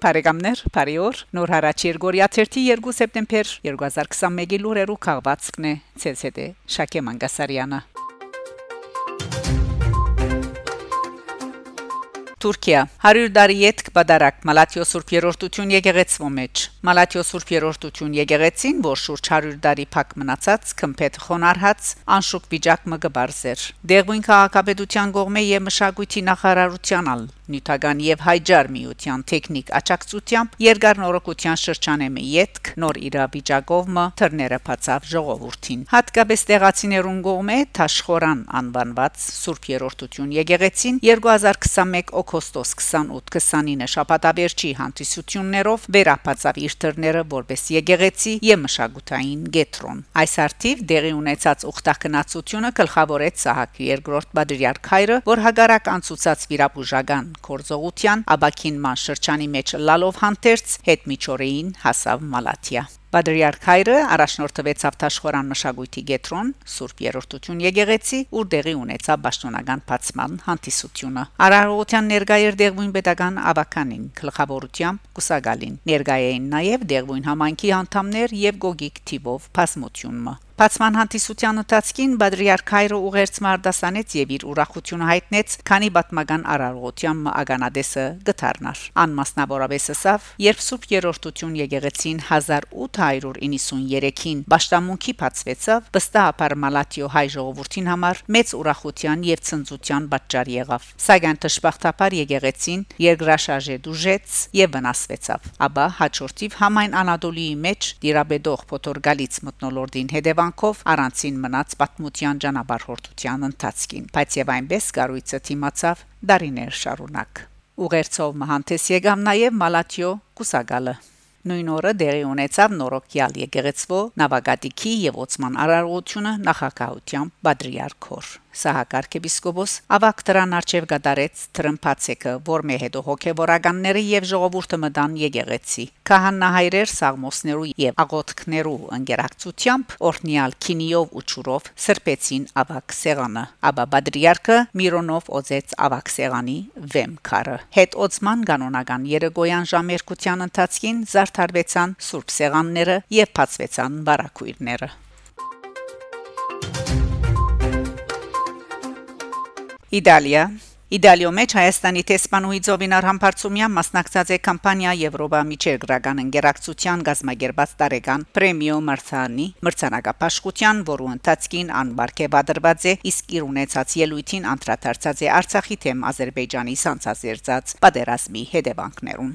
Բարեկամներ, բարի օր։ Նոր հարաճ Երգորիա 2 սեպտեմբեր 2021-ի լուրերու քաղվածքն է ՑՍԴ Շակե Մանգասարյանը։ Թուրքիա. 100 տարի յետք բադարակ Մալաթիո Սուրբ Երորդություն եկեղեցվո մեջ Մալաթիո Սուրբ Երորդություն եկեղեցին որ շուրջ 100 տարի փակ մնացած քմփետ խոնարհած անշուկ վիճակ մը գբարզեր Դեղույն քաղաքապետության գողմե եւ մշակույթի նախարարության ալ նյութական եւ հայջար միության տեխնիկ աճակցությամբ երկար նորոգության շրջանեմի յետք նոր իրավիճակով մը թռները փածավ ժողովրդին հատկապես տեղացիներուն գողմե Թաշխորան անվանված Սուրբ Երորդություն եկեղեցին 2021 օգոստոս 28-29 շաբաթաբերչի հանդիսություններով վերապացավ իր դռները որպես եկեղեցի եւ մշակութային գետրոն։ Այս արդիվ դեղի ունեցած ուխտակնացությունը գլխավորեց Սահակ երկրորդ Բադրիարք հայրը, որ հագարակ անցուցած վիրապուժական կորզողության աբակին ման շրջանի մեջ լալով հանդերց հետ միջորեին հասավ Մալաթիա։ Բադրիարք հայրը առաջնորդվեց Ավտաշխորան մշակույթի գետրոն Սուրբ Երորդություն եկեղեցի, ուր դեղի ունեցավ պաշտոնական բացման հանդիսությունը։ Արարողության ներկայեր դեղույն pedagogan ավականին գլխավորությամբ Կուսագալին։ Ներկայային նաև դեղույն համայնքի անդամներ եւ գոգիկ տիվով փասմությունը։ Բացման հանդիսության ընթացքին Բադրիարք հայրը ուղերձ մարդասանեց եւ իր ուրախությունը հայտնեց, քանի պատմական արարողության ագանադեսը գթարնար։ Անմասնավորապես ասավ, երբ Սուրբ Երորդություն եկեղեցին 1893-ին Բաշտամունքի բացվեցավ, վստահաբար Մալատիո հայ ժողովրդին համար մեծ ուրախության եւ ցնծության պատճառ եղավ։ Սակայն դժբախտաբար եկեղեցին երկրաշարժե դուժեց եւ վնասվեցավ։ Աբա հաջորդիվ համայն Անադոլիի մեջ դիրաբեդող Պոտորգալից մտնոլորդին հետևանքով առանցին մնաց պատմության ճանապարհորդության ընթացքին։ Բայց եւ այնպես կառույցը թիմացավ դարիներ շարունակ։ Ուղերձով մհանտես եկավ նաև Մալատիո Կուսագալը Նույն օրը դեղի ունեցավ նորոքյալ եկեղեցվո նավագատիքի եւ օծման արարողությունը նախակահությամբ Բադրիարքոր Սահակարգեպիսկոպոս ավակ դրան արչև գդարեց տրմփացեկը որ մեհեդո հոգեվորականները եւ ժողովուրդը մտան եկեղեցի քահանահայրեր սաղմոսներու եւ աղոթքներու ընկերակցությամբ օրնիալ քինիով ու ճուրով սրբեցին ավակ սեղանը աբա բադրիարքը միրոնով օծեց ավակ սեղանի վեմ քարը հետ օծման կանոնական երեգոյան ժամերկության ընթացքին զարթարվեցան սուրբ սեղանները եւ բացվեցան բարակույրները Իտալիա. Իտալիո մեջ Հայաստանի տեսփանուի Զովինար Համբարձումյան մասնակցած է կամպանիա Եվրոպա միջերգրական ընկերակցության գազմագերբած տարեկան պրեմիո մրցանի մրցանակապաշխության, որու ընթացքին անբարգե բادرված է, իսկ իր ունեցած ելույթին անդրադարձած է Արցախի թեմ Ադրբեջանի սանցազերծած պատերազմի հետևանքներուն։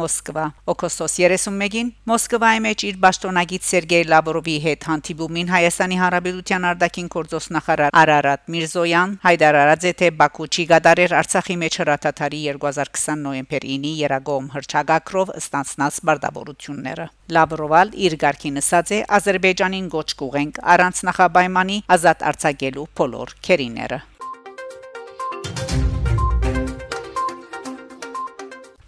Մոսկվա օգոստոս 31-ին Մոսկվայի մեջ իր ճշտոնագիտ Սերգեյ Լավրովի հետ հանդիպումին Հայաստանի Հանրապետության արտաքին գործոստ նախարար Արարատ Միրզոյան հայտարարած է թե Բաքու չի գդարեր Արցախի մեջ հրաթաթարի 2020 նոյեմբեր 9-ի երագոմ հրճագակրով ստանցնած բարդավորությունները Լավրովալ իր ղարքին ասած է Ադրբեջանին գոչ կուղենք առանց նախաբայմանի ազատ արձակելու բոլոր քերիները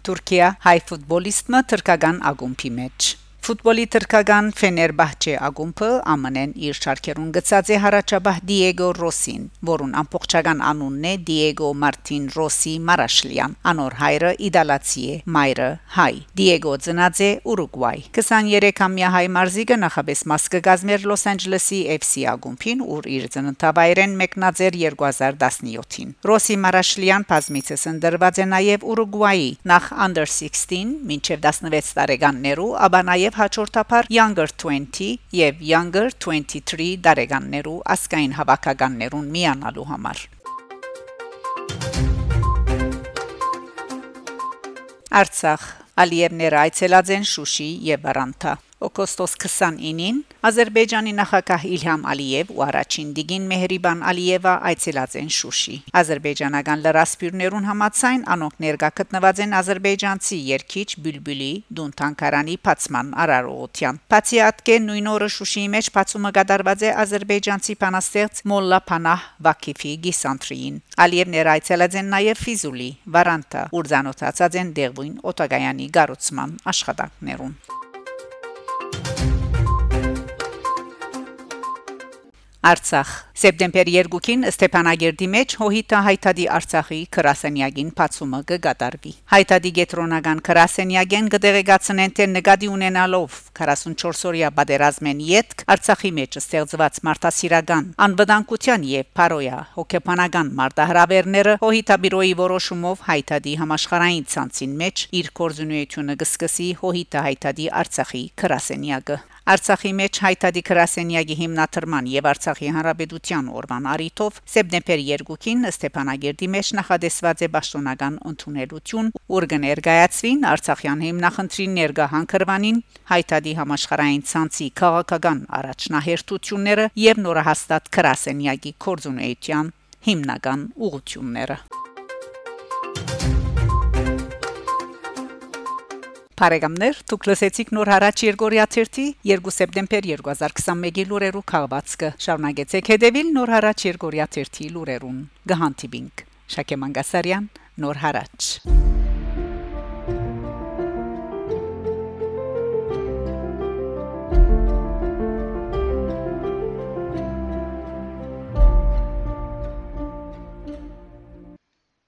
Թուրքիա հայ ֆուտբոլիստը թրկական ագումբի մեջ Ֆուտբոլի թրկական Ֆեներբահչե ագումբը ԱՄՆ-ն իր շարքերուն գծած է հարաճաբահ Դիեգո Ռոսին, որուն ամբողջական անունն է Դիեգո Մարտին Ռոսի Մարաշլյան։ Անոր հայրը իդալացի է, մայրը հայ։ Դիեգո ծնած է Ուրուգվայ։ 23-ամյա հայ մարզիկը նախաբես մաս կգազմեր Լոս Անջելեսի FC ագումբին, ուր իր ծննդավայրեն մեկնած էր 2017-ին։ Ռոսի Մարաշլյան բազմիցս ընդրված է նաև Ուրուգվայի նախ under 16 մինչև 16 տարեկաններու, ապա նաև եւ հաջորդաբար Younger 20 եւ Younger 23 դարեկաններու ասկային հավաքականներուն միանալու համար Արցախ Ալիևներ այցելած են Շուշի եւ Վարանտա օգոստոս 29-ին Ադրբեջանի նախագահ Իլհամ Ալիև ու առաջին դիգին Մեհրիբան Ալիևը այցելած են Շուշի։ Ադրբեջանական լրասպիրներուն համացայն անոնք ներկա գտնված են ադրբեջանցի երկիչ Բյուլբյուլի Դունթանկարանի փացման արարողության։ Բացի ատկե նույն օրը Շուշիի մեջ փացումը կատարված է ադրբեջանցի բանաստեղծ Մոլլա Փանահ Վակիֆի գիսանտրին։ Ալիև ներայցելած են նաև Ֆիզուլի, Վարանտա, Ուրզանոթացած են Դեղվին օտագայանի գառուցման աշխատանքներուն։ Արցախ Սեպտեմբեր 2-ին Ստեփանագերդի մեջ հոհիտա հայտադի Արցախի քրասենյագին բացումը կգատարվի։ Հայտադի գետրոնական քրասենյագեն կդեղեկացնեն թե նկատի ունենալով 44-օրյա բادرազմեն յետք Արցախի մեջ ստեղծված մարդասիրական անվտանգության եւ փարոյա հոգեբանական մարտահրավերները հոհիտա բյուրոյի որոշումով հայտադի համաշխարհային ցանցին մեջ իր կորզունեությունը կսկսի հոհիտա հայտադի Արցախի քրասենյագը։ Արցախի մեջ հայտադի քրասենյագի հիմնադրման եւ Արցախի հանրապետության օրվան արիթով սեպտեմբեր 2-ին Ստեփանագերդի մեջ նախադեсված է պաշտոնական ընդունելություն, ուր կներկայացվին Արցախյան հիմնախնդրի ներգահանքրվանին հայտարարի համաշխարհային ցանցի քաղաքական առաջնահերթությունները եւ նորահաստատ քրասենյակի կորձունեության հիմնական ուղությունները Փարեգամներ դուք լսեցիք նոր հարաճ Երգորիա 3 2 սեպտեմբեր 2021-ի լուրերու քաղվածքը շարունակեցեք հետևել նոր հարաճ Երգորիա 3 լուրերուն գահանտիբինգ Շակե Մանգասարյան նոր հարաճ